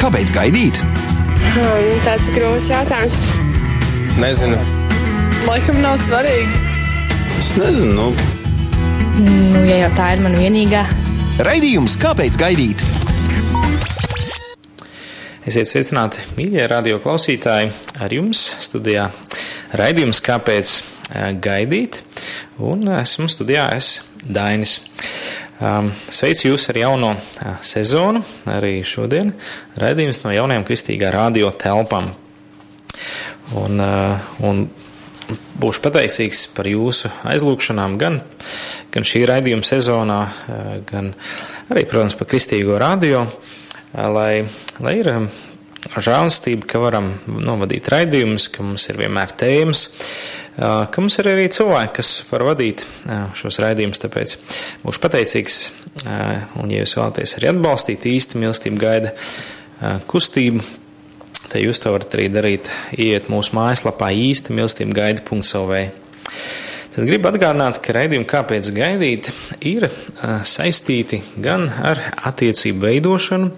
Kāpēc gaidīt? Hmm, tāds grūts jautājums. Nezinu. Laikam nav svarīgi. Es nezinu. Nu, Nu, ja jau tā ir mana vienīgā, Raidījums Kāpēc gaidīt? Esiet sveicināti, mīļie radio klausītāji, ar jums studijā raidījums Kāpēc eh, gaidīt? Un esmu studijā es Dainis. Um, Sveicu jūs ar jauno eh, sezonu, arī šodien raidījums no jaunajām kristīgā radio telpām. Un, eh, un būšu pateicīgs par jūsu aizlūgšanām gan, gan šī raidījuma sezonā, eh, gan arī, protams, par kristīgo radio, lai, lai ir eh, žēlastība, ka varam novadīt raidījumus, ka mums ir vienmēr tēmas, ka mums ir arī cilvēki, kas var vadīt šos raidījumus, tāpēc būšu pateicīgs, un ja jūs vēlaties arī atbalstīt īsti mīlestību gaida kustību, Tad jūs to varat arī darīt, iet mūsu mājaslapā īsti mīlestība gaida.lv. Tad gribu atgādināt, ka raidījumi kāpēc gaidīt ir saistīti gan ar attiecību veidošanu,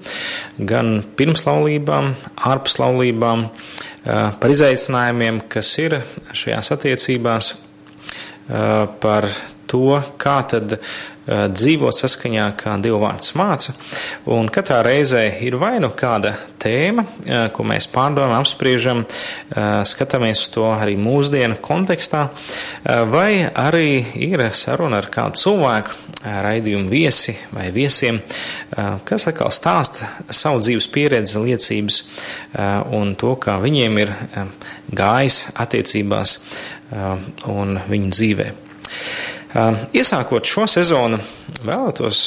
gan pirmslaulībām, ārpuslaulībām, uh, par izaicinājumiem, kas ir šajās attiecībās, uh, par to, kā tad uh, dzīvot saskaņā, kā Dieva vārds māca. Un katrā reizē ir vai nu kāda tēma, uh, ko mēs pārdomājam, apspriežam, uh, skatāmies to arī mūsdienu kontekstā, vai arī ir saruna ar kādu cilvēku, raidījumu viesi vai viesiem, kas atkal stāsta savu dzīves pieredzi, liecības un to, kā viņiem ir gājis attiecībās un viņu dzīvē. Iesākot šo sezonu, vēlētos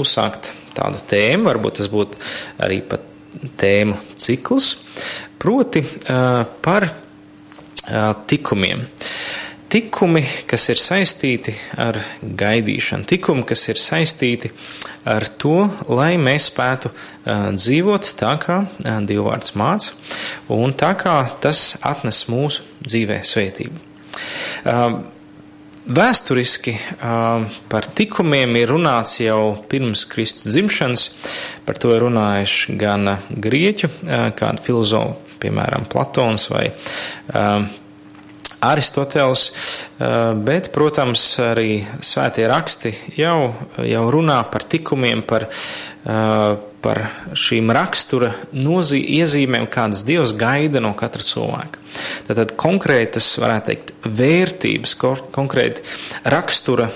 uzsākt tādu tēmu, varbūt tas būtu arī pat tēmu cikls, proti par tikumiem. Tikumi, kas ir saistīti ar gaidīšanu, tikumi, kas ir saistīti ar to, lai mēs spētu dzīvot tā, kā Dievvvārds māca, un tā kā tas atnes mūsu dzīvē svētību. Vēsturiski par tikumiem ir runāts jau pirms Kristus dzimšanas. Par to ir runājuši gan grieķu, kādi filozofi, piemēram, Platons vai Aristoteles, bet, protams, arī svētie raksti jau, jau runā par tikumiem, par, par šīm rakstura nozī, iezīmēm, kādas Dievs gaida no katra cilvēka. Tātad konkrētas, varētu teikt, vērtības, konkrēti rakstura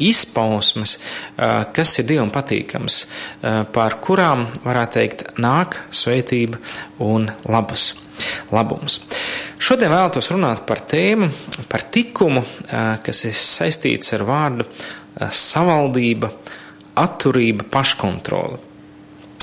izpausmes, kas ir Dievam patīkams, pār kurām, varētu teikt, nāk svētība un labas, labums. Šodien vēlētos runāt par tēmu, par tikumu, kas ir saistīts ar vārdu savaldība, atturība, paškontrola.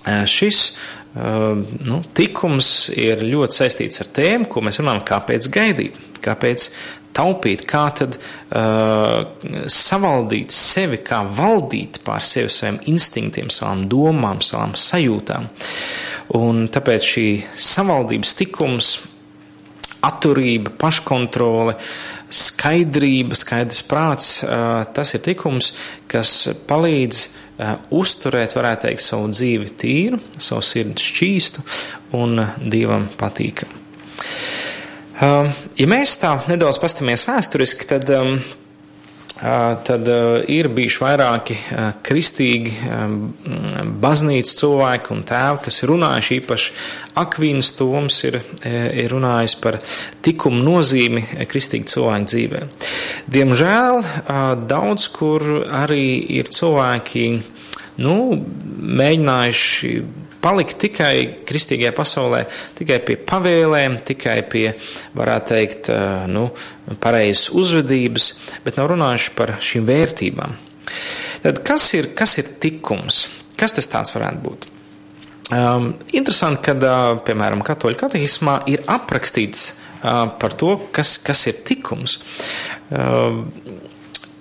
Šis nu, tikums ir ļoti saistīts ar tēmu, ko mēs runājam, kāpēc gaidīt, kāpēc taupīt, kā tad uh, savaldīt sevi, kā valdīt pār sevi, saviem instinktiem, savām domām, savām sajūtām. Un tāpēc šī savaldības tikums atturība, paškontrole, skaidrība, skaidrs prāts, tas ir tikums, kas palīdz uzturēt, varētu teikt, savu dzīvi tīru, savu sirdi šķīstu un dievam patīkamu. Ja mēs tā nedaudz pastamies vēsturiski, tad tad ir bijuši vairāki kristīgi baznīcas cilvēki un tēvi, kas ir runājuši īpaši Akvīnas Toms ir, ir runājis par tikumu nozīmi kristīgi cilvēku dzīvē. Diemžēl daudz kur arī ir cilvēki, nu, mēģinājuši palikt tikai kristīgajā pasaulē, tikai pie pavēlēm, tikai pie, varētu teikt, nu, pareizas uzvedības, bet nav runājuši par šīm vērtībām. Tad kas ir, kas ir tikums? Kas tas tāds varētu būt? Um, interesanti, ka, uh, piemēram, katoļu katehismā ir aprakstīts uh, par to, kas, kas ir tikums. Uh,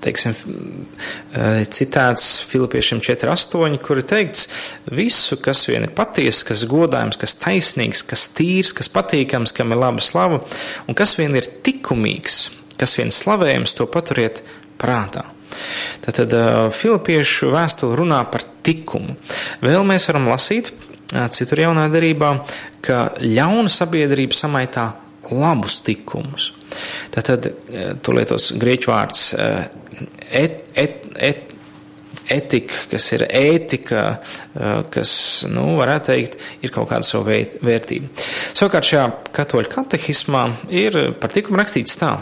teiksim, citāts Filipiešiem 4.8, kur ir teikts, visu, kas vien ir patiesa, kas godājams, kas taisnīgs, kas tīrs, kas patīkams, kam ir laba slava, un kas vien ir tikumīgs, kas vien slavējams, to paturiet prātā. Tātad Filipiešu vēstule runā par likumu. Vēl mēs varam lasīt citur jaunā darībā, ka ļauna sabiedrība samaitā labus likumus. Tātad tur lietos grieķu vārds et, et, et, etika, kas ir ētika, kas, nu, varētu teikt, ir kaut kāda savu vērtība. Savukārt šajā katoļu katehismā ir par likumu rakstīts tā,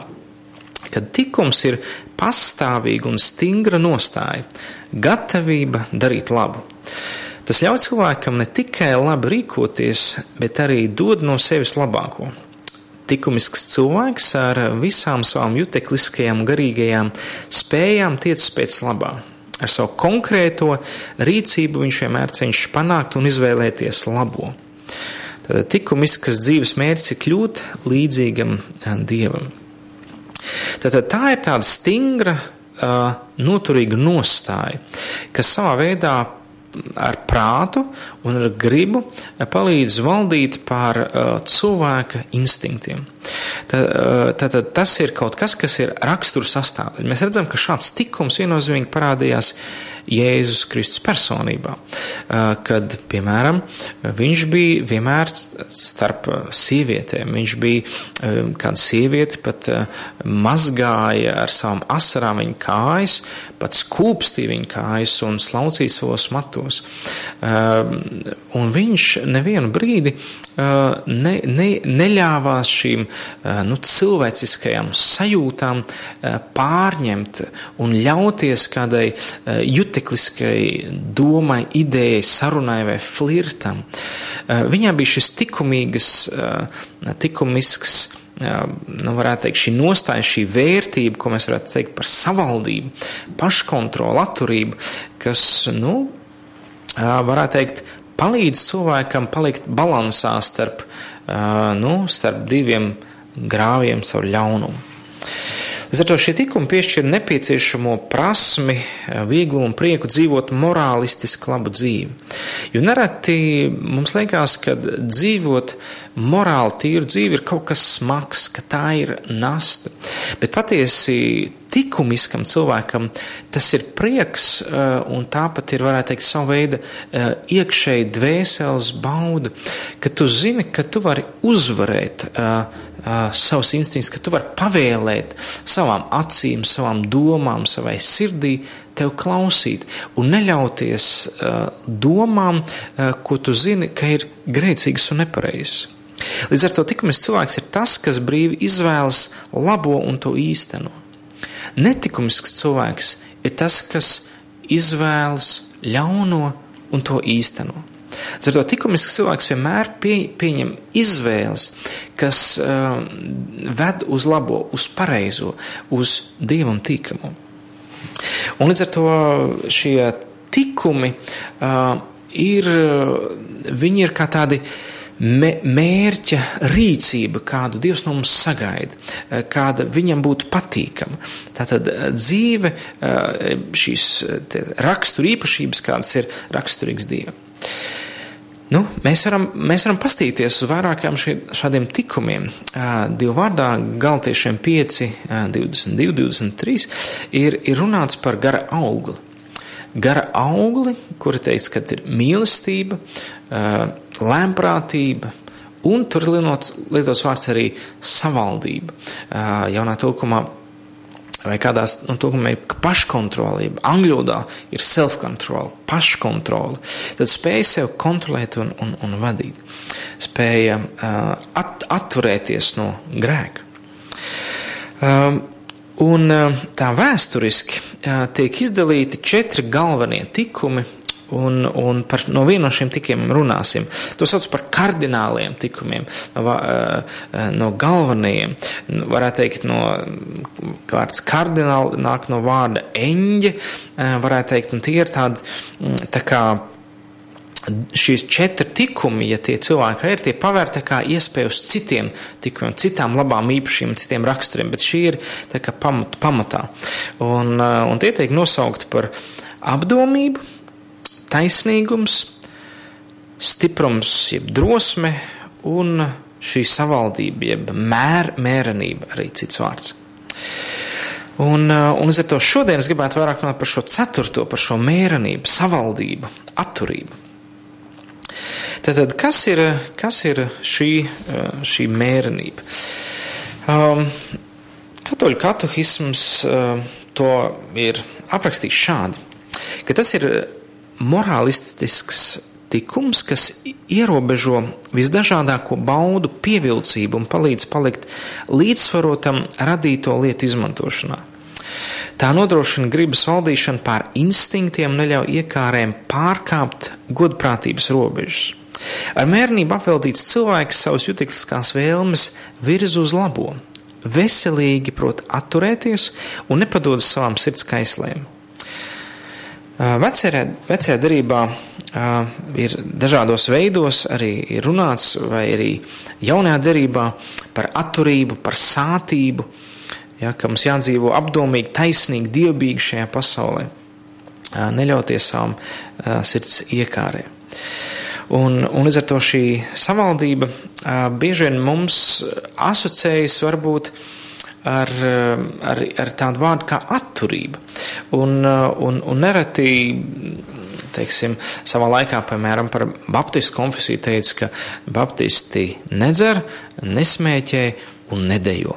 ka likums ir pastāvīga un stingra nostāja, gatavība darīt labu. Tas ļauj cilvēkam ne tikai labi rīkoties, bet arī dod no sevis labāko. Likumisks cilvēks ar visām savām jutekliskajām, garīgajām spējām tiecas pēc labā. Ar savu konkrēto rīcību viņš vienmēr cenšas panākt un izvēlēties labo. Tad likumiskas dzīves mērķis ir kļūt līdzīgam dievam. Tātad tā ir tāda stingra, noturīga nostāja, kas savā veidā ar prātu un ar gribu palīdz valdīt pār uh, cilvēka instinktiem. Tātad tā, tas ir kaut kas, kas ir rakstura sastāvdaļa. Mēs redzam, ka šāds tikums viennozīmīgi parādījās Jēzus Kristus personībā. Kad, piemēram, viņš bija vienmēr starp sievietēm. Viņš bija kāda sieviete pat mazgāja ar savām asarām viņa kājas, pat skūpstīja viņa kājas un slaucīja savos matos. Un viņš nevienu brīdi ne, ne, neļāvās šīm nu, cilvēciskajām sajūtām pārņemt un ļauties kādai jutekliskai domai, idejai, sarunai vai flirtam. Eh, viņā bija šis likumīgs, eh, likumisks, eh, nu, varētu teikt, šī nostāja, šī vērtība, ko mēs varētu teikt par savaldību, paškontroli, atturību, kas, nu, varētu teikt, palīdz cilvēkam palikt balansā starp, nu, starp diviem grāviem savu ļaunumu. Līdz ar to šie tikumi piešķir nepieciešamo prasmi, vieglu un prieku dzīvot morālistiski labu dzīvi. Jo nereti mums liekas, ka dzīvot morāli tīru dzīvi ir kaut kas smags, ka tā ir nasta. Bet patiesi likumiskam cilvēkam tas ir prieks, un tāpat ir, varētu teikt, savu veidu iekšēji dvēseles bauda, ka tu zini, ka tu vari uzvarēt uh, savus instinktus, ka tu vari pavēlēt savām acīm, savām domām, savai sirdī tev klausīt un neļauties uh, domām, uh, ko tu zini, ka ir grēcīgas un nepareizas. Līdz ar to tikumis cilvēks ir tas, kas brīvi izvēlas labo un to īsteno. Netikumisks cilvēks ir tas, kas izvēlas ļauno un to īsteno. Ar to likumisks cilvēks vienmēr pie, pieņem izvēles, kas uh, ved uz labo, uz pareizo, uz dievam tīkamu. Un līdz ar to šie tikumi uh, ir, viņi ir kā tādi mērķa rīcība, kādu Dievs no mums sagaida, uh, kāda viņam būtu patīkama. Tātad uh, dzīve, šīs rakstura īpašības, kādas ir raksturīgas Dievam. Nu, mēs, varam, mēs varam pastīties uz vairākiem šādiem tikumiem. Divu vārdā, Galtiešiem 5, 22, 23, ir, ir runāts par gara augli. Gara augli, kuri teiks, ka ir mīlestība, lēmprātība, un tur lietots vārds arī savaldība. Jaunā tulkumā vai kādās nu, tūkumā ir paškontrolība. Angļu valodā ir self-control, paškontrole. Tad spēja sev kontrolēt un, un, un vadīt. Spēja uh, at, atturēties no grēka. Um, un uh, tā vēsturiski uh, tiek izdalīti četri galvenie tikumi Un, un par, no viena no šiem tikiem runāsim. To sauc par kardināliem tikumiem, no, eh, no galvenajiem. Nu, varētu teikt, no vārds kardināli nāk no vārda eņģe, eh, varētu teikt, un tie ir tādi mm, tā kā šīs četri tikumi, ja tie cilvēki ir, tie pavērta kā iespēju uz citiem tikumiem, citām labām īpašībām, citiem raksturiem, bet šī ir tā kā pamat, pamatā. Un, eh, un tie tiek nosaukti par apdomību, taisnīgums, stiprums, jeb drosme un šī savaldība, jeb mēr, mērenība, arī cits vārds. Un, un līdz ar to šodien es gribētu vairāk runāt par šo ceturto, par šo mērenību, savaldību, atturību. Tātad, kas ir, kas ir šī, šī mērenība? Um, katoļu katehisms uh, to ir aprakstījis šādi, ka tas ir morālistisks tikums, kas ierobežo visdažādāko baudu pievilcību un palīdz palikt līdzsvarotam radīto lietu izmantošanā. Tā nodrošina gribas valdīšanu pār instinktiem neļauj iekārēm pārkāpt godprātības robežas. Ar mērnību apveltīts cilvēks savus jutīgākās vēlmes virz uz labo, veselīgi prot atturēties un nepadodas savām sirds kaislēm. Vecajā, vecajā derībā uh, ir dažādos veidos arī runāts, vai arī jaunajā derībā par atturību, par sātību, ja, ka mums jādzīvo apdomīgi, taisnīgi, dievbīgi šajā pasaulē, neļauties savām sirds iekārē. Un, un līdz ar to šī savaldība bieži vien mums asociējas varbūt uh, ar, ar, ar tādu vārdu kā atturība. Un, un, un nereti, teiksim, savā laikā, piemēram, par baptistu konfesiju teica, ka baptisti nedzer, nesmēķē un nedejo.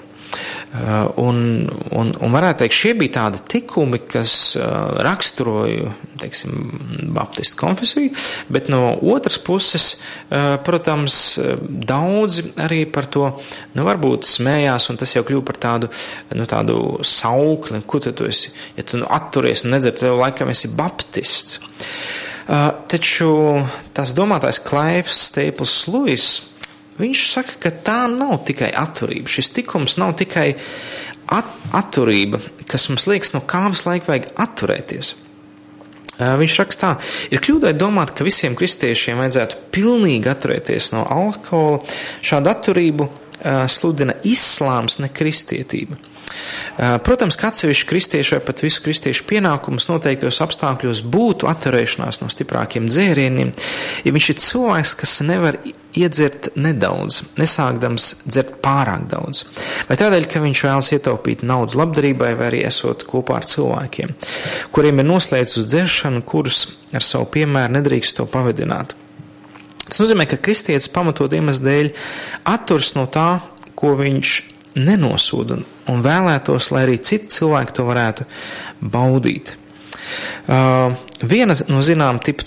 Uh, un, un, un varētu teikt, šie bija tādi tikumi, kas uh, raksturoja, teiksim, baptistu konfesiju, bet no otras puses, uh, protams, daudzi arī par to, nu, varbūt smējās, un tas jau kļūst par tādu, nu, tādu saukli, ko tu esi, ja tu nu, atturies un nedzer, tev laikam esi baptists. Taču tas domātais Klaivs Staples Lewis Viņš saka, ka tā nav tikai atturība. Šis tikums nav tikai at atturība, kas mums liekas, no kā visu laiku vajag atturēties. Viņš rakstā, ir kļūdai domāt, ka visiem kristiešiem vajadzētu pilnīgi atturēties no alkohola. Šādu atturību sludina islāms, ne kristietība. Protams, ka atsevišķi kristieši vai pat visu kristiešu pienākums noteiktos apstākļos būtu atturēšanās no stiprākiem dzērieniem, ja viņš ir cilvēks, kas nevar iedzert nedaudz, nesākdams dzert pārāk daudz, vai tādēļ, ka viņš vēlas ietaupīt naudu labdarībai, vai arī esot kopā ar cilvēkiem, kuriem ir noslēdz uz dzeršanu, kurus ar savu piemēru nedrīkst to pavadināt. Tas nozīmē, ka kristietis pamatot iemeslu dēļ atturs no tā, ko viņš nenosoda un vēlētos, lai arī citi cilvēki to varētu baudīt. Uh, viena no zinām tipa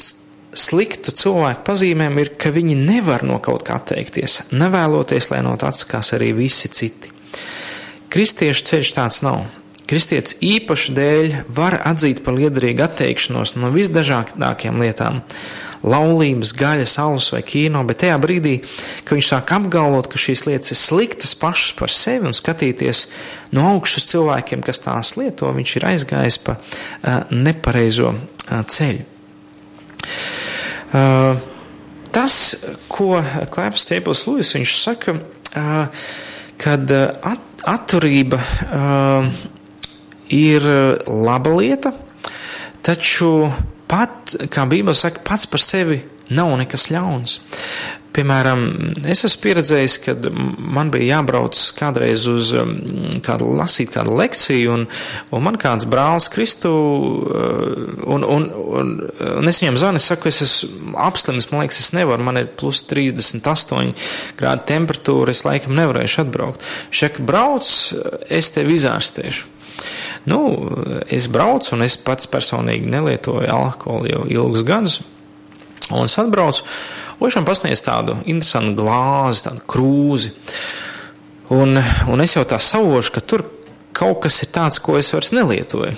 sliktu cilvēku pazīmēm ir, ka viņi nevar no kaut kā atteikties, nevēloties, lai no tā atsakās arī visi citi. Kristiešu ceļš tāds nav. Kristietis īpaši dēļ var atzīt par liederīgu atteikšanos no visdažādākajām lietām, laulības, gaļas, alus vai kino, bet tajā brīdī, kad viņš sāk apgalvot, ka šīs lietas ir sliktas pašas par sevi un skatīties no augšas cilvēkiem, kas tās lieto, viņš ir aizgājis pa nepareizo ceļu. Tas, ko Klēps Stēpils Lūis, viņš saka, kad at, atturība ir laba lieta, taču pat, kā Bībele saka, pats par sevi nav nekas ļauns. Piemēram, es esmu pieredzējis, kad man bija jābrauc kādreiz uz um, kādu lasīt kādu lekciju, un, un man kāds brālis Kristu, uh, un, un, un, un es viņam zvanu, es saku, es esmu apslims, man liekas, es nevaru, man ir plus 38 grādu temperatūra, es laikam nevarēšu atbraukt. Viņš saka, brauc, es tevi izārstēšu. Nu, es braucu, un es pats personīgi nelietoju alkoholu jau ilgus gadus. Un es atbraucu, man pasniedz tādu interesantu glāzi, tādu krūzi. Un, un es jau tā saužu, ka tur kaut kas ir tāds, ko es vairs nelietoju.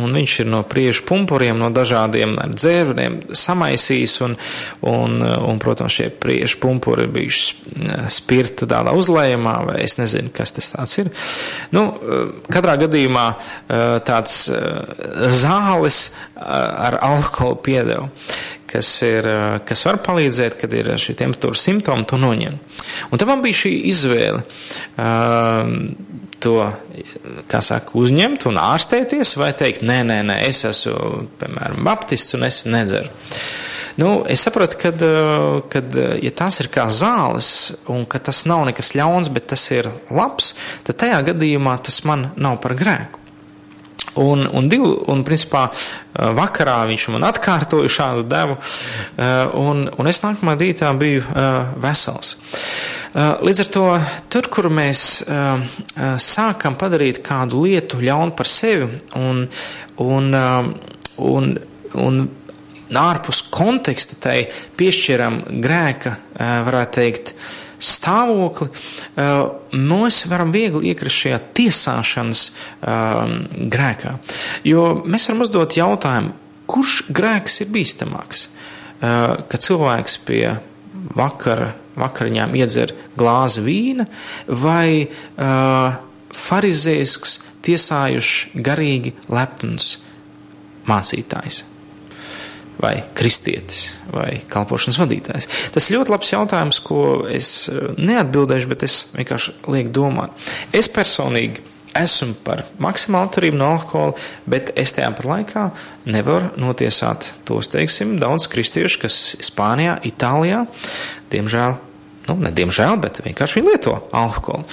Un viņš ir no priežu pumpuriem, no dažādiem dzērviem samaisījis, un, un, un, protams, šie priežu pumpuri ir bijuši spirta tādā uzlējumā, vai es nezinu, kas tas tāds ir. Nu, katrā gadījumā tāds zāles ar alkoholu piedevu, kas, ir, kas var palīdzēt, kad ir šī temperatūra simptomi, to noņem. Un tam man bija šī izvēle. To, saka, uzņemt un ārstēties, vai teikt, nē, nē, nē, es esmu, piemēram, baptists un es nedzeru. Nu, es saprotu, ka, ja tas ir kā zāles, un ka tas nav nekas ļauns, bet tas ir labs, tad tajā gadījumā tas man nav par grēku. Un, un, divu, un principā, vakarā viņš man atkārtoja šādu devu, un, un es nākamā rītā biju vesels. Līdz ar to, tur, kur mēs sākam padarīt kādu lietu ļaunu par sevi un, un, un, un ārpus konteksta tai piešķiram grēka, varētu teikt, stāvokli, mēs varam viegli iekrist šajā tiesāšanas grēkā. Jo mēs varam uzdot jautājumu, kurš grēks ir bīstamāks? Kad cilvēks pie vakara, vakariņām iedzer glāzi vīna vai farizējisks, tiesājušs, garīgi lepns mācītājs vai kristietis, vai kalpošanas vadītājs? Tas ļoti labs jautājums, ko es eh, neatbildēšu, bet es vienkārši lieku domāt. Es personīgi esmu par maksimālu atturību no alkohola, bet es tajā pat laikā nevaru notiesāt tos, teiksim, daudz kristiešu, kas Spānijā, Itālijā, diemžēl, nu, ne diemžēl, bet vienkārši viņi lieto alkoholu.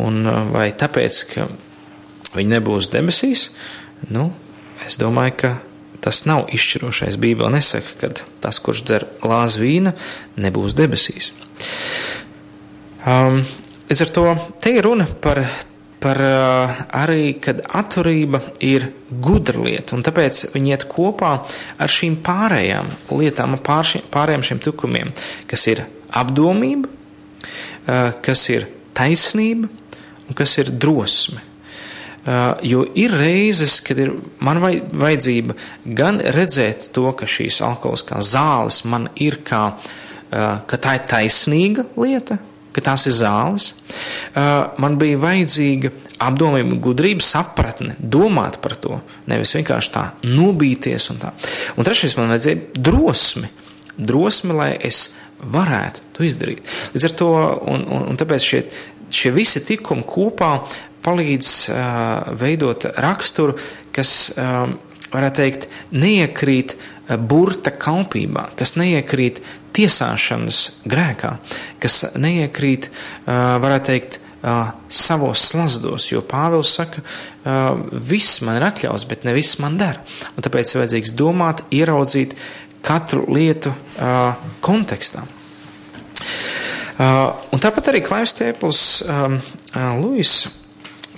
Un eh, vai tāpēc, ka viņi nebūs debesīs, nu, es domāju, ka tas nav izšķirošais. Bībele nesaka, ka tas, kurš dzer glāzi vīna, nebūs debesīs. Um, līdz ar to te ir runa par, par uh, arī, kad atturība ir gudra lieta, un tāpēc viņi iet kopā ar šīm pārējām lietām, pār šiem, pārējiem šiem tukumiem, kas ir apdomība, uh, kas ir taisnība un kas ir drosme. Jo ir reizes, kad ir man vajadzība gan redzēt to, ka šīs alkoholiskās zāles man ir kā, ka tā ir taisnīga lieta, ka tās ir zāles. Man bija vajadzīga apdomība, gudrība, sapratne, domāt par to, nevis vienkārši tā nobīties un tā. Un trešais man vajadzēja drosmi, drosmi, lai es varētu to izdarīt. Līdz ar to, un, un, un tāpēc šie, šie visi tikumi kopā palīdz veidot raksturu, kas, varētu teikt, neiekrīt burta kalpībā, kas neiekrīt tiesāšanas grēkā, kas neiekrīt, varētu teikt, savos slazdos, jo Pāvils saka, viss man ir atļauts, bet ne viss man der. Un tāpēc ir vajadzīgs domāt, ieraudzīt katru lietu kontekstā. Un tāpat arī Klaivs Tēpls Luis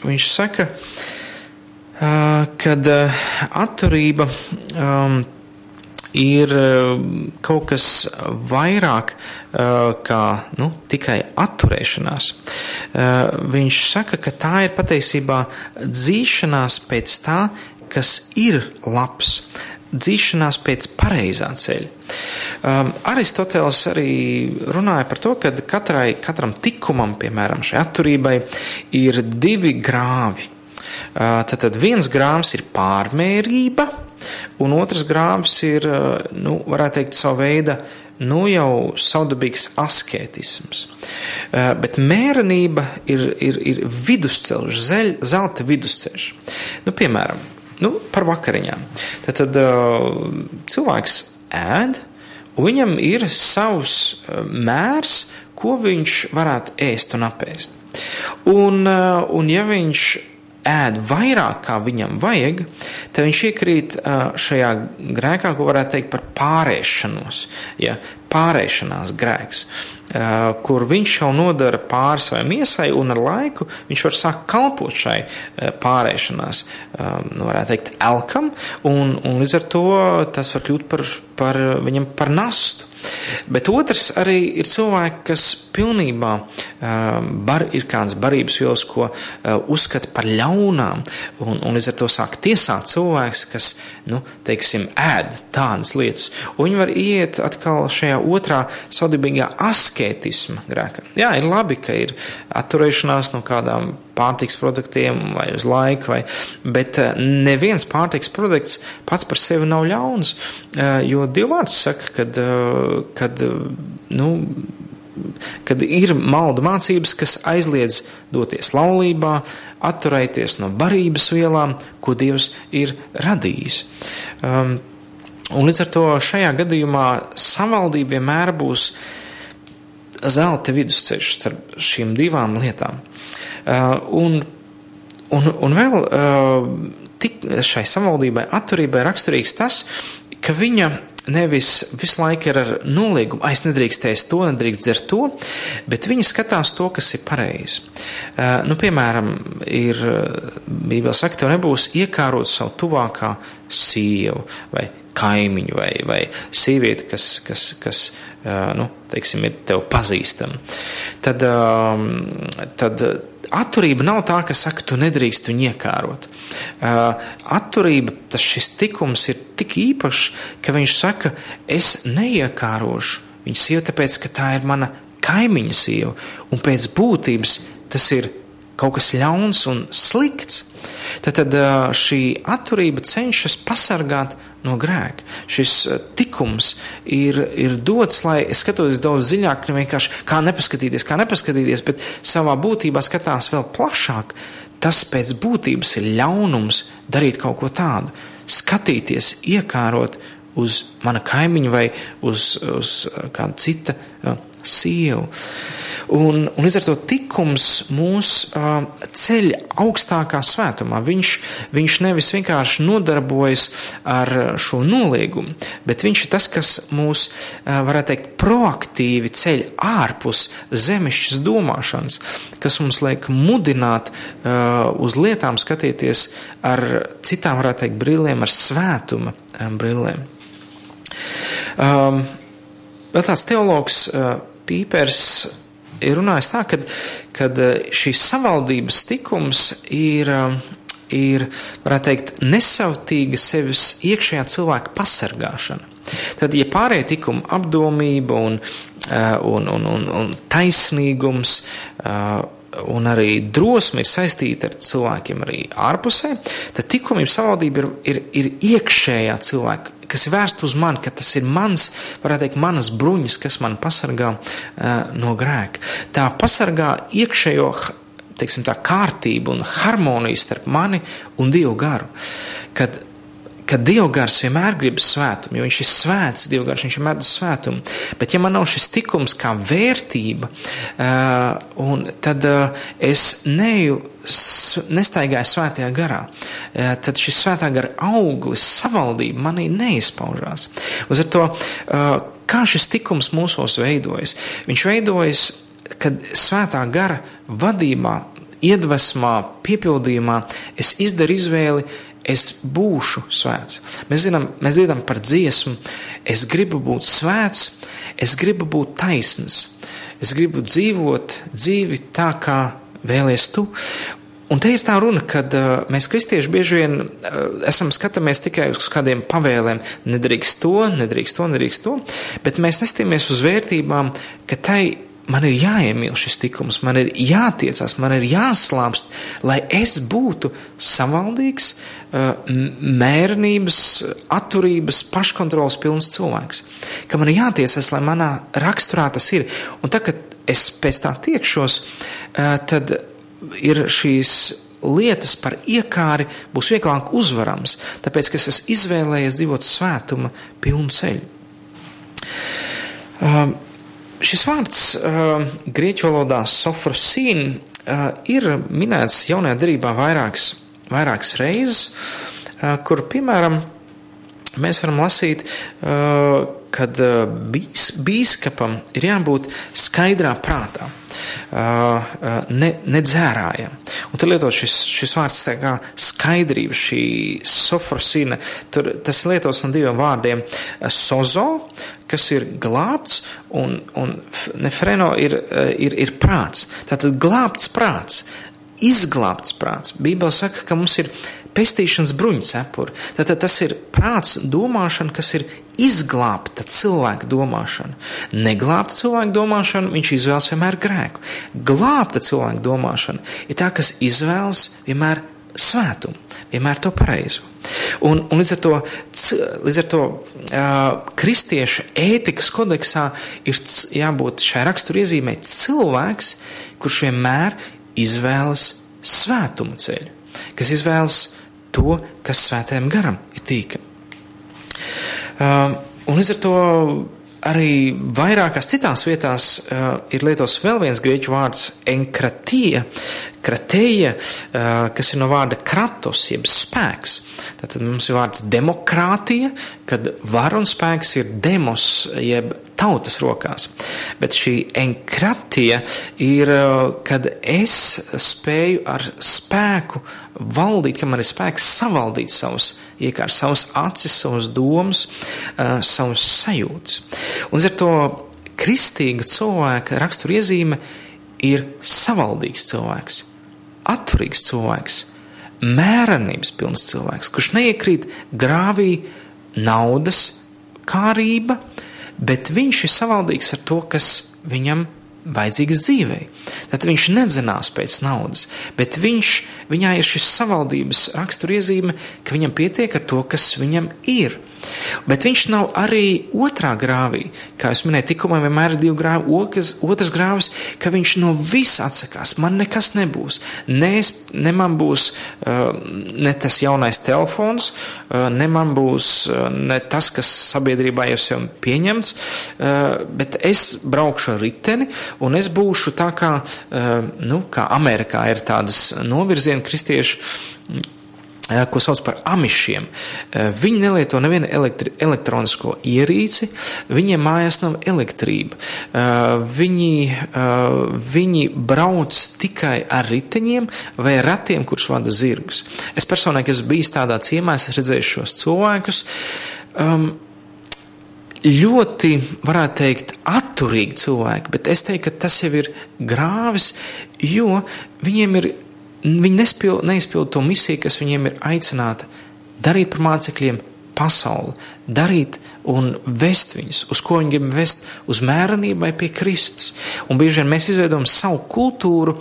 viņš saka, ka atturība ir kaut kas vairāk kā nu, tikai atturēšanās. Viņš saka, ka tā ir patiesībā dzīšanās pēc tā, kas ir labs, dzīšanās pēc pareizā ceļa. Um, Aristoteles arī runāja par to, ka katrai, katram tikumam, piemēram, šai atturībai, ir divi grāvi. Uh, tad viens grāvs ir pārmērība, un otrs grāvs ir, uh, nu, varētu teikt, savu veidu nu jau savdabīgs asketisms. Uh, bet mērenība ir, ir, ir vidusceļš, zelta vidusceļš. Nu, piemēram, nu, par vakariņām. Tad, tad uh, cilvēks ēd, un viņam ir savs uh, mērs, ko viņš varētu ēst un apēst. Un, uh, un ja viņš ēd vairāk, kā viņam vajag, tad viņš iekrīt šajā grēkā, ko varētu teikt par pārēšanos, ja, pārēšanās grēks. Kur viņš jau nodara pāri savai miesai, un ar laiku viņš var sākt kalpot šai pārēšanās, nu, varētu teikt, elkam, un, un līdz ar to tas var kļūt par, par viņam par nastu. Bet otrs arī ir cilvēki, kas pilnībā bar, ir kāds barības vielas, ko uzskata par ļaunām, un, un līdz ar to sāk tiesāt cilvēks, kas, nu, teiksim, ēd tādas lietas. Un viņi var iet atkal šajā otrā saudabīgā asketisma grēkā. Jā, ir labi, ka ir atturēšanās no kādām pārtiks produktiem vai uz laiku, vai, bet eh, neviens pārtiks produkts pats par sevi nav ļauns, eh, jo Dievvvārds saka, kad, eh, kad nu, kad ir maldu mācības, kas aizliedz doties laulībā, atturēties no barības vielām, ko Dievs ir radījis. Um, un līdz ar to šajā gadījumā savaldība vienmēr būs zelta vidusceļš starp šīm divām lietām. Uh, un un, un vēl uh, tik, šai savaldībai, atturībai raksturīgs tas, ka viņa nevis visu laiku ir ar nolīgumu, es nedrīkstēju to, nedrīkst dzert to, bet viņi skatās to, kas ir pareizi. Uh, nu, piemēram, ir Bībele saka, tev nebūs iekārot savu tuvākā sievu vai kaimiņu vai, vai sievieti, kas, kas, kas nu, teiksim, ir tev pazīstama. Tad, uh, tad atturība nav tā, ka saka, tu nedrīkst viņu iekārot. Uh, atturība, tas šis tikums ir tik īpašs, ka viņš saka, es neiekārošu viņu sievu, tāpēc, ka tā ir mana kaimiņa sieva, un pēc būtības tas ir kaut kas ļauns un slikts. Tad, tad šī atturība cenšas pasargāt no grēka. Šis tikums ir, ir dots, lai es skatos daudz dziļāk, ne vienkārši kā nepaskatīties, kā nepaskatīties, bet savā būtībā skatās vēl plašāk. Tas pēc būtības ir ļaunums darīt kaut ko tādu, skatīties, iekārot uz mana kaimiņa vai uz, uz kāda cita sievu. Un, un līdz ar to tikums mūs uh, ceļ augstākā svētumā. Viņš, viņš nevis vienkārši nodarbojas ar šo noliegumu, bet viņš ir tas, kas mūs, uh, varētu teikt, proaktīvi ceļ ārpus zemišķas domāšanas, kas mums liek mudināt uh, uz lietām skatīties ar citām, varētu teikt, brillēm, ar svētuma um, brillēm. Um, vēl tāds teologs uh, Pīpers ir runājis tā, ka kad šīs savaldības tikums ir, ir, varētu teikt, nesautīga sevis iekšējā cilvēka pasargāšana. Tad, ja pārējie tikumi apdomība un, un, un, un, un taisnīgums un arī drosme ir saistīta ar cilvēkiem arī ārpusē, tad tikumība savaldība ir, ir, ir iekšējā cilvēka kas ir vērsts uz mani, ka tas ir mans, varētu teikt, manas bruņas, kas man pasargā uh, no grēka. Tā pasargā iekšējo teiksim, tā, kārtību un harmoniju starp mani un Dievu garu. Kad ka Dievgars vienmēr grib svētumu, jo viņš ir svēts, Dievgars, viņš ir medus svētumu. Bet ja man nav šis tikums kā vērtība, uh, tad uh, es neju, nestaigāju svētajā garā, uh, tad šis svētā gara auglis, savaldība manī neizpaužās. Uz to, uh, kā šis tikums mūsos veidojas? Viņš veidojas, kad svētā gara vadībā, iedvesmā, piepildījumā es izdaru izvēli es būšu svēts. Mēs zinām, mēs dzirdam par dziesmu, es gribu būt svēts, es gribu būt taisns, es gribu dzīvot dzīvi tā, kā vēlies tu. Un te ir tā runa, ka uh, mēs, kristieši, bieži vien uh, esam skatāmies tikai uz kādiem pavēlēm, nedrīkst to, nedrīkst to, nedrīkst to, bet mēs nestāmies uz vērtībām, ka tai man ir jāiemīl šis tikums, man ir jātiecās, man ir jāslāpst, lai es būtu savaldīgs, mērnības, atturības, paškontrolas pilns cilvēks. Ka man ir jātiecās, lai manā raksturā tas ir. Un tad, kad es pēc tā tiekšos, uh, tad ir šīs lietas par iekāri būs vieglāk uzvarams, tāpēc, ka es esmu izvēlējies dzīvot svētuma pilnu ceļu. Um, Šis vārds uh, grieķu valodā sofrosīn uh, ir minēts jaunajā derībā vairākas, vairākas reizes, kur, piemēram, mēs varam lasīt, kad bīs, bīskapam ir jābūt skaidrā prātā, ne, nedzērājam. Un tur lietot šis, šis vārds tā kā skaidrība, šī sofrosīna, tur tas lietos no diviem vārdiem - sozo, kas ir glābts, un, un nefreno ir, ir, ir prāts. Tātad glābts prāts, izglābts prāts. Bībele saka, ka mums ir pestīšanas bruņu cepuri. Tātad tas ir prāts, domāšana, kas ir izglābta cilvēka domāšana. Neglābta cilvēka domāšana, viņš izvēlas vienmēr grēku. Glābta cilvēka domāšana ir tā, kas izvēlas vienmēr svētumu, vienmēr to pareizo. Un, un līdz ar to, līdz ar to uh, kristieša ētikas kodeksā ir jābūt šai raksturiezīmē cilvēks, kurš vienmēr izvēlas svētuma ceļu, kas izvēlas to, kas svētajam garam ir tīkam. Uh, un līdz ar to arī vairākās citās vietās uh, ir lietots vēl viens grieķu vārds enkratija, krateja, uh, kas ir no vārda kratos, jeb spēks. Tātad mums ir vārds demokrātija, kad var un spēks ir demos, jeb tautas rokās. Bet šī enkratija ir, uh, kad es spēju ar spēku valdīt, ka man ir spēks savaldīt savus iekārs, savus acis, savus domas, uh, savus sajūtas. Un ar to kristīga cilvēka raksturiezīme ir savaldīgs cilvēks, atturīgs cilvēks, mērenības pilns cilvēks, kurš neiekrīt grāvī naudas kārība, bet viņš ir savaldīgs ar to, kas viņam vajadzīgas dzīvei. Tad viņš nedzinās pēc naudas, bet viņš, viņā ir šis savaldības raksturiezīme, ka viņam pietiek ar to, kas viņam ir. Bet viņš nav arī otrā grāvī. Kā jau minēju, tikko man vienmēr ir divi grāvi, otrs, otrs grāvis, ka viņš no visa atsakās. Man nekas nebūs. Ne, es, ne man būs uh, ne tas jaunais telefons, uh, ne man būs uh, ne tas, kas sabiedrībā jau sev pieņemts, bet es braukšu ar riteni un es būšu tā kā, nu, kā Amerikā ir tādas novirziena kristiešu ko sauc par amišiem. Viņi nelieto nevienu elektri, elektronisko ierīci, viņiem mājās nav elektrība. Viņi, viņi brauc tikai ar riteņiem vai ratiem, kurš vada zirgus. Es personīgi esmu bijis tādā ciemā, es redzēju šos cilvēkus. Um, ļoti, varētu teikt, atturīgi cilvēki, bet es teiktu, ka tas jau ir grāvis, jo viņiem ir Viņi nespil, neizpild to misiju, kas viņiem ir aicināta darīt par mācekļiem pasauli, darīt un vest viņus, uz ko viņi grib vest, uz mērenību vai pie Kristus. Un bieži vien mēs izveidojam savu kultūru,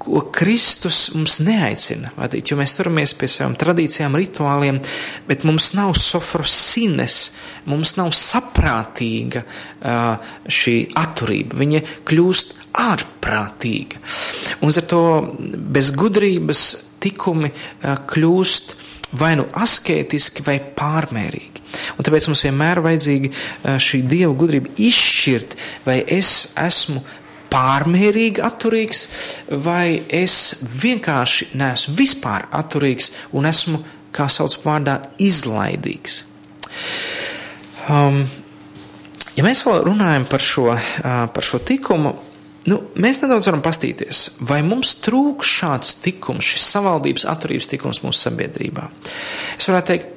ko Kristus mums neaicina vadīt, jo mēs turamies pie savām tradīcijām, rituāliem, bet mums nav sofrosines, mums nav saprātīga šī atturība. Viņa kļūst ārprātīga. Un ar to bez gudrības tikumi kļūst vai nu asketiski, vai pārmērīgi. Un tāpēc mums vienmēr ir vajadzīga šī dieva gudrība izšķirt, vai es esmu pārmērīgi atturīgs, vai es vienkārši neesmu vispār atturīgs un esmu, kā sauc vārdā, izlaidīgs. Um, ja mēs vēl runājam par šo, uh, par šo tikumu, nu, mēs nedaudz varam pastīties, vai mums trūks šāds tikums, šis savaldības atturības tikums mūsu sabiedrībā. Es varētu teikt,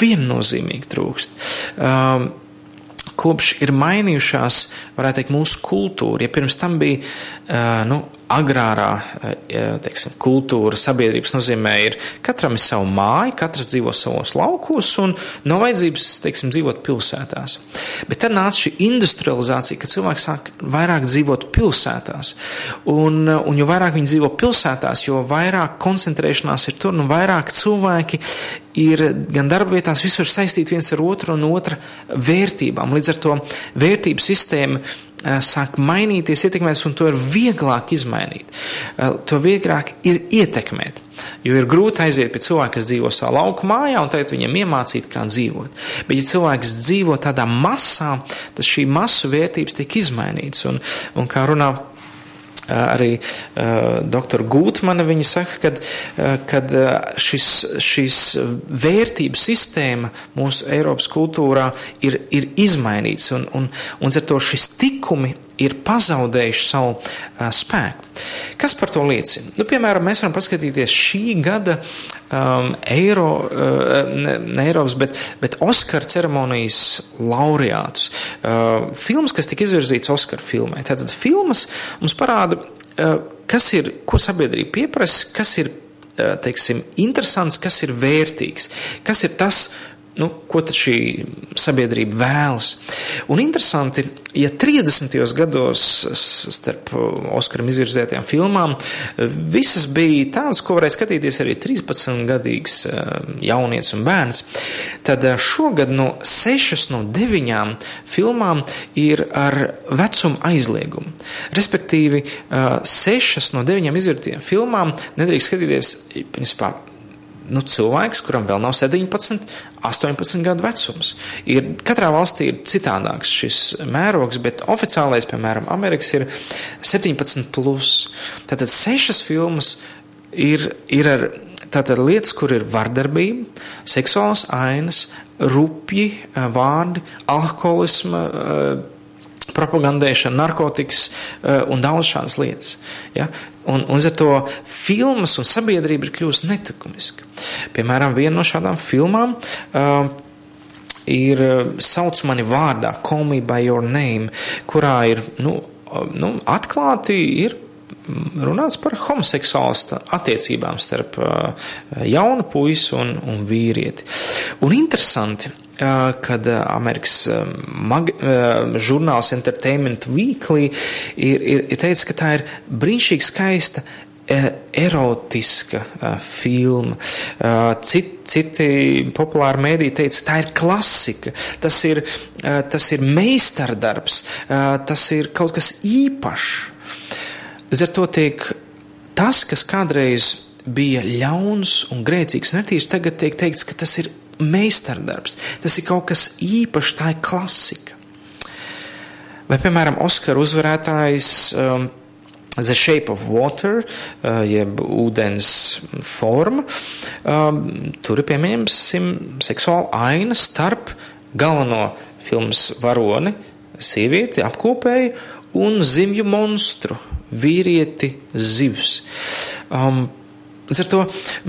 viennozīmīgi trūkst. Um, kopš ir mainījušās, varētu teikt, mūsu kultūra. Ja pirms tam bija nu, agrārā teiksim, kultūra, sabiedrības nozīmē, ir katram ir sava māja, katrs dzīvo savos laukos un nav vajadzības teiksim, dzīvot pilsētās. Bet tad nāca šī industrializācija, kad cilvēki sāk vairāk dzīvot pilsētās. Un, un jo vairāk viņi dzīvo pilsētās, jo vairāk koncentrēšanās ir tur un vairāk cilvēki ir gan darba vietās, visur saistīti viens ar otru un otra vērtībām. Līdz ar to vērtību sistēma eh, sāk mainīties, ietekmēties, un to ir vieglāk izmainīt. Eh, to vieglāk ir ietekmēt. Jo ir grūti aiziet pie cilvēka, kas dzīvo savā lauku mājā, un tagad viņam iemācīt, kā dzīvot. Bet, ja cilvēks dzīvo tādā masā, tad šī masu vērtības tiek izmainītas. Un, un kā runā arī uh, doktora Gūtmana viņa saka, kad, uh, kad šis, šis vērtību sistēma mūsu Eiropas kultūrā ir, ir izmainīts un, un, un ar to šis tikumi ir pazaudējuši savu uh, spēku. Kas par to liecina? Nu, piemēram, mēs varam paskatīties šī gada um, Eiro, uh, ne, ne Eiropas, bet, bet Oskara ceremonijas laureātus. Uh, filmas, kas tika izvirzīts Oskara filmai. Tātad filmas mums parāda, uh, kas ir, ko sabiedrība pieprasa, kas ir, uh, teiksim, interesants, kas ir vērtīgs, kas ir tas, nu, ko tad šī sabiedrība vēlas. Un interesanti, ja 30. gados starp Oskaram izvirzētajām filmām visas bija tādas, ko varēja skatīties arī 13-gadīgs eh, jaunietis un bērns, tad eh, šogad no 6 no 9 filmām ir ar vecuma aizliegumu. Respektīvi, 6 eh, no 9 izvirzītajām filmām nedrīkst skatīties, principā, nu, cilvēks, kuram vēl nav 17, 18 gadu vecums. Ir, katrā valstī ir citādāks šis mērogs, bet oficiālais, piemēram, Amerikas ir 17. Plus. Tātad sešas filmas ir, ir ar tātad lietas, kur ir vardarbība, seksuāls ainas, rupji vārdi, alkoholisma propagandēšana, narkotikas uh, un daudz šādas lietas. Ja? Un, un ar to filmas un sabiedrība ir kļuvusi netikumiska. Piemēram, viena no šādām filmām uh, ir Sauc mani vārdā, Call me by your name, kurā ir nu, nu, atklāti ir runāts par homoseksuālu attiecībām starp uh, jaunu puisi un, un vīrieti. Un interesanti, kad Amerikas mag, žurnāls Entertainment Weekly ir, ir, ir teicis, ka tā ir brīnišķīgi skaista erotiska filma. Citi, citi populāri mēdī teica, tā ir klasika, tas ir, tas ir meistardarbs, tas ir kaut kas īpašs. Līdz ar to tiek tas, kas kādreiz bija ļauns un grēcīgs un netīrs, tagad tiek teikts, ka tas ir meistardarbs. Tas ir kaut kas īpašs, tā ir klasika. Vai, piemēram, Oskara uzvarētājs um, The Shape of Water, uh, jeb ūdens forma, um, tur ir pieņemsim seksuāla aina starp galveno filmas varoni, sievieti, apkopēju un zimju monstru, vīrieti, zivs. Um, Līdz ar to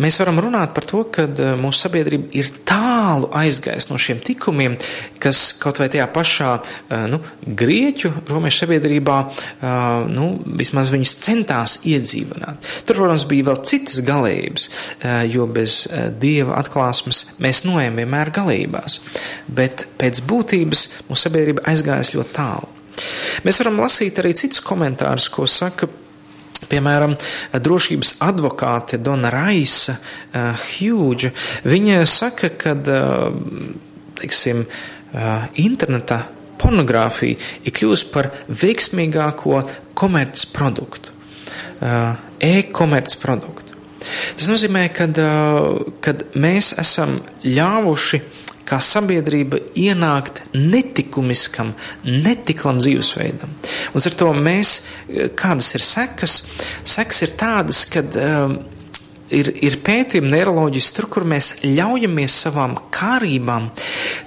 mēs varam runāt par to, ka eh, mūsu sabiedrība ir tālu aizgājusi no šiem tikumiem, kas kaut vai tajā pašā eh, nu, grieķu romešu sabiedrībā eh, nu, vismaz viņus centās iedzīvināt. Tur, protams, bija vēl citas galējības, jo bez dieva atklāsmes mēs noejam vienmēr galībās, bet pēc būtības mūsu sabiedrība aizgājusi ļoti tālu. Mēs varam lasīt arī citus komentārus, ko saka Piemēram, drošības advokāte Dona Raisa uh, Hughes, viņa saka, ka uh, teiksim, uh, internetā pornogrāfija ir kļuvusi par veiksmīgāko komercproduktu, uh, e-komercproduktu. Tas nozīmē, ka mēs esam ļāvuši kā sabiedrība ienākt netikumiskam, netiklam dzīvesveidam. Un ar to mēs, kādas ir sekas? Sekas ir tādas, kad um, ir, ir pētījumi neiroloģiski tur, kur mēs ļaujamies savām kārībām,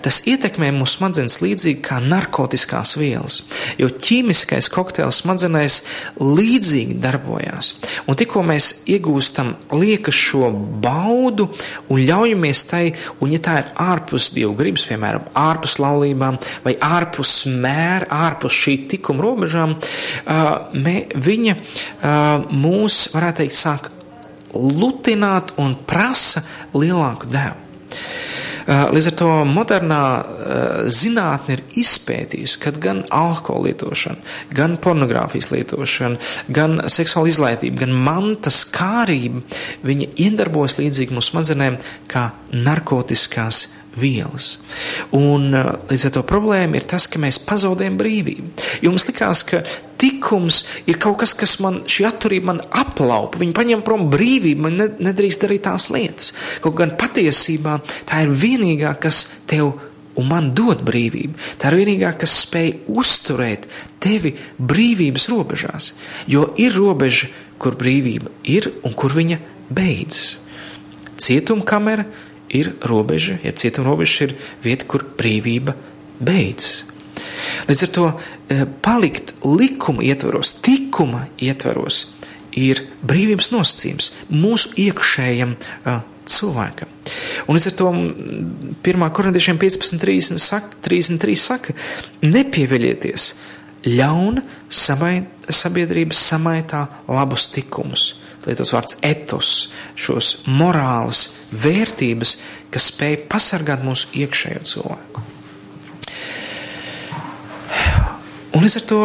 tas ietekmē mūsu smadzenes līdzīgi kā narkotikās vielas. Jo ķīmiskais kokteils smadzenēs līdzīgi darbojās. Un tikko mēs iegūstam liekas šo baudu un ļaujamies tai, un ja tā ir ārpus dievu gribas, piemēram, ārpus laulībām vai ārpus mēra, ārpus šī tikuma robežām, mē, viņa mūs, varētu teikt, sāk lutināt un prasa lielāku devu. Uh, līdz ar to modernā uh, zinātne ir izpētījusi, ka gan alkohola lietošana, gan pornogrāfijas lietošana, gan seksuāla izlaitība, gan mantas kārība, viņa iedarbojas līdzīgi mūsu smadzenēm kā narkotiskās vielas. Un uh, līdz ar to problēma ir tas, ka mēs pazaudējam brīvību. Jums likās, ka tikums ir kaut kas, kas man šī atturība man aplaupa. Viņi paņem prom brīvību, man nedrīkst darīt tās lietas. Kaut gan patiesībā tā ir vienīgā, kas tev un man dod brīvību. Tā ir vienīgā, kas spēj uzturēt tevi brīvības robežās. Jo ir robeža, kur brīvība ir un kur viņa beidzas. Cietumkamera ir robeža, ja cietuma robeža ir vieta, kur brīvība beidzas. Līdz ar to e, palikt likuma ietvaros, tikuma ietvaros, ir brīvības nosacījums mūsu iekšējam uh, cilvēkam. Un līdz ar to 1. korintiešiem 15.33 saka, 33 saka, nepieviļieties ļauna sabiedrības samaitā labus tikumus lietots vārds etos, šos morāles vērtības, kas spēj pasargāt mūsu iekšējo cilvēku. Un līdz ar to,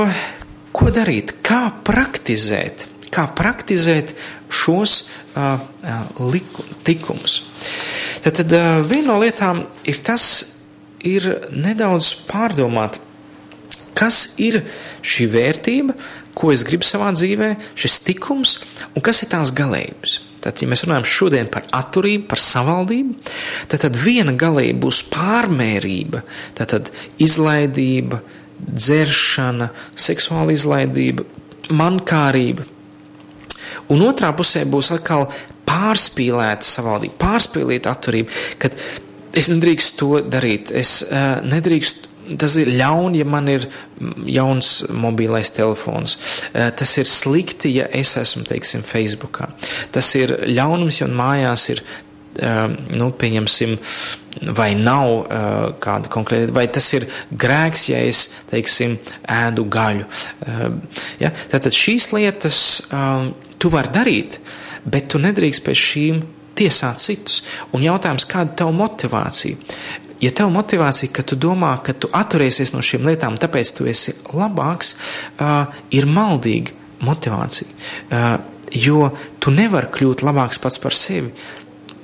ko darīt, kā praktizēt, kā praktizēt šos uh, liku, tikumus. Tad, tad uh, viena no lietām ir tas, ir nedaudz pārdomāt, kas ir šī vērtība, ko es gribu savā dzīvē, šis tikums un kas ir tās galējības. Tad, ja mēs runājam šodien par atturību, par savaldību, tad, tad viena galība būs pārmērība, tad izlaidība, dzeršana, seksuāla izlaidība, mankārība. Un otrā pusē būs atkal pārspīlēta savaldība, pārspīlēta atturība, kad es nedrīkstu to darīt, es uh, nedrīkstu Tas ir ļauni, ja man ir jauns mobilais telefons. Eh, tas ir slikti, ja es esmu, teiksim, Facebookā. Tas ir ļaunums, ja mājās ir, eh, nu, pieņemsim, vai nav kāda konkrēta, vai tas ir grēks, ja es, teiksim, ēdu gaļu. Ja? Tātad šīs lietas tu vari darīt, bet tu nedrīkst pēc šīm tiesāt citus. Un jautājums, kāda ir tava motivācija? Ja tev motivācija, ka tu domā, ka tu atturēsies no šīm lietām, tāpēc tu esi labāks, ir maldīga motivācija. Jo tu nevari kļūt labāks pats par sevi.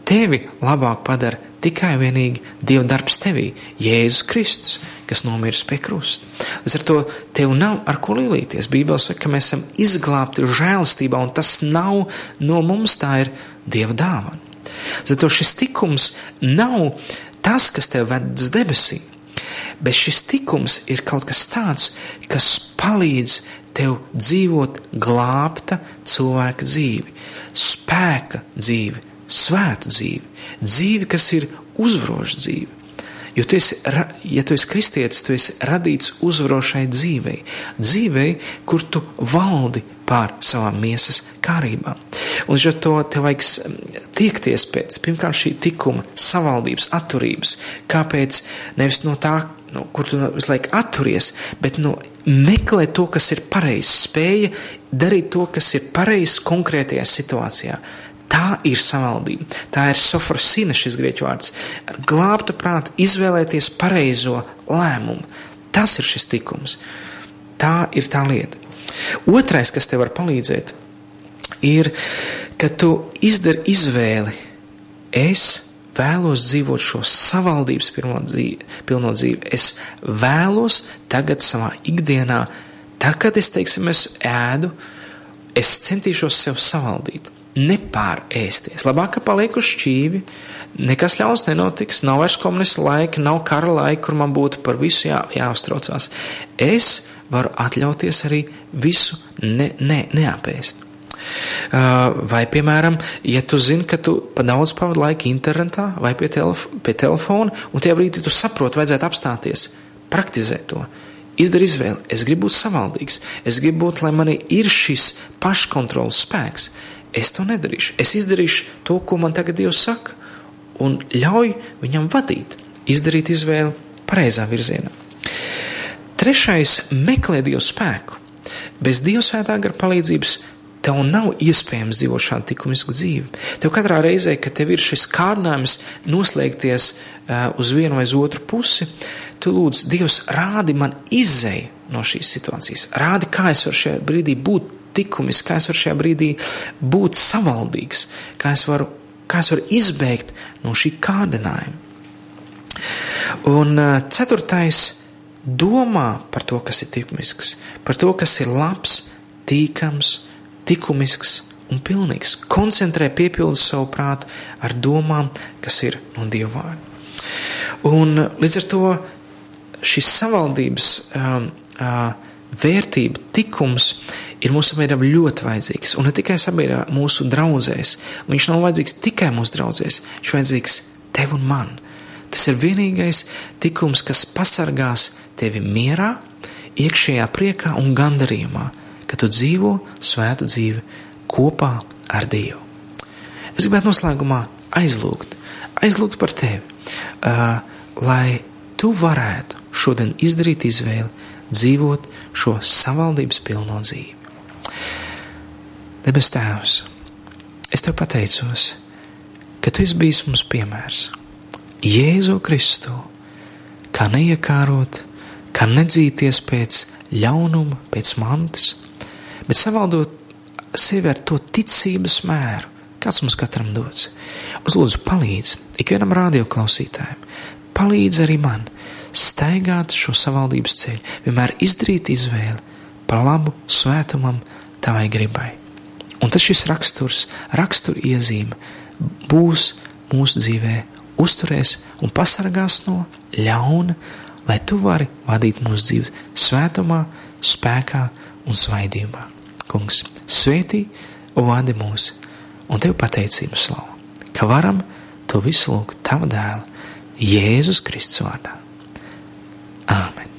Tevi labāk padara tikai un vienīgi Dieva darbs tevī, Jēzus Kristus, kas nomiris pie krusta. Līdz ar to tev nav ar ko līlīties. Bībele saka, ka mēs esam izglābti žēlastībā, un tas nav no mums, tā ir Dieva dāvana. Zato šis tikums nav tas, kas tev ved uz debesīm. Bet šis tikums ir kaut kas tāds, kas palīdz tev dzīvot glābta cilvēka dzīvi, spēka dzīvi, svētu dzīvi, dzīvi, kas ir uzvaroša dzīve. Jo tu esi, ja tu esi kristietis, tu esi radīts uzvarošai dzīvei, dzīvei, kur tu valdi pār savām miesas kārībām. Un līdz ar to tev vajag tiekties pēc pirmkārt šī tikuma, savaldības, atturības. Kāpēc? Nevis no tā, no, kur tu visu laiku atturies, bet no meklē to, kas ir pareizs, spēja darīt to, kas ir pareizs konkrētajā situācijā. Tā ir savaldība. Tā ir sofrosina šis grieķu vārds. Ar glābtu prātu izvēlēties pareizo lēmumu. Tas ir šis tikums. Tā ir tā lieta. Otrais, kas tev var palīdzēt, ir, ka tu izdari izvēli. Es vēlos dzīvot šo savaldības dzīvi, pilno dzīvi. Es vēlos tagad savā ikdienā, tā kad es, teiksim, es ēdu, es centīšos sev savaldīt nepārēsties. Labāk, ka paliek uz šķīvi, nekas ļauns nenotiks, nav vairs komunista laika, nav kara laika, kur man būtu par visu jā, jāuztraucās. Es varu atļauties arī visu ne, ne, neapēst. Uh, vai, piemēram, ja tu zini, ka tu pa daudz pavadi laiku internetā vai pie, telef pie telefona, un tajā brīdī tu saproti, vajadzētu apstāties, praktizēt to. Izdari izvēli. Es gribu būt savaldīgs. Es gribu būt, lai man ir šis paškontrols spēks. Es to nedarīšu. Es izdarīšu to, ko man tagad Dievs saka, un ļauj viņam vadīt, izdarīt izvēli pareizā virzienā. Trešais - meklē Dieva spēku. Bez Dieva svētā gara palīdzības tev nav iespējams dzīvot šādu likumisku dzīvi. Tev katrā reizē, kad tev ir šis kārdinājums noslēgties uh, uz vienu vai uz otru pusi, tu lūdz, Dievs, rādi man izēju no šīs situācijas. Rādi, kā es varu šajā brīdī būt likumis, kā es varu šajā brīdī būt savaldīgs, kā es varu, kā es varu izbēgt no šī kārdinājuma. Un uh, ceturtais - domā par to, kas ir likumisks, par to, kas ir labs, tīkams, likumisks un pilnīgs. Koncentrē, piepildi savu prātu ar domām, kas ir no Dieva vārda. Un līdz ar to šis savaldības um, uh, vērtība, tikums ir mūsu sabiedrībā ļoti vajadzīgs. Un ne tikai sabiedrībā, mūsu draudzēs. Un viņš nav vajadzīgs tikai mūsu draudzēs, viņš vajadzīgs tev un man. Tas ir vienīgais tikums, kas pasargās tevi mierā, iekšējā priekā un gandarījumā, ka tu dzīvo svētu dzīvi kopā ar Dievu. Es gribētu noslēgumā aizlūgt, aizlūgt par tevi, uh, lai tu varētu šodien izdarīt izvēli, dzīvot šo savaldības pilno dzīvi. Debes Tēvs, es Tev pateicos, ka Tu esi bijis mums piemērs. Jēzu Kristu, kā neiekārot, kā nedzīties pēc ļaunuma, pēc mantas, bet savaldot sevi ar to ticības mēru, kāds mums katram dots. Uz lūdzu, palīdz ikvienam radioklausītājam, palīdz arī man staigāt šo savaldības ceļu, vienmēr izdarīt izvēli par labu svētumam, tavai gribai Un tad šis raksturs, rakstura iezīme būs mūsu dzīvē, uzturēs un pasargās no ļauna, lai tu vari vadīt mūsu dzīvi svētumā, spēkā un svaidījumā. Kungs, svētī un vadi mūs, un tev pateicību slavu, ka varam to visu lūgt tava dēla, Jēzus Kristus vārdā. Āmen!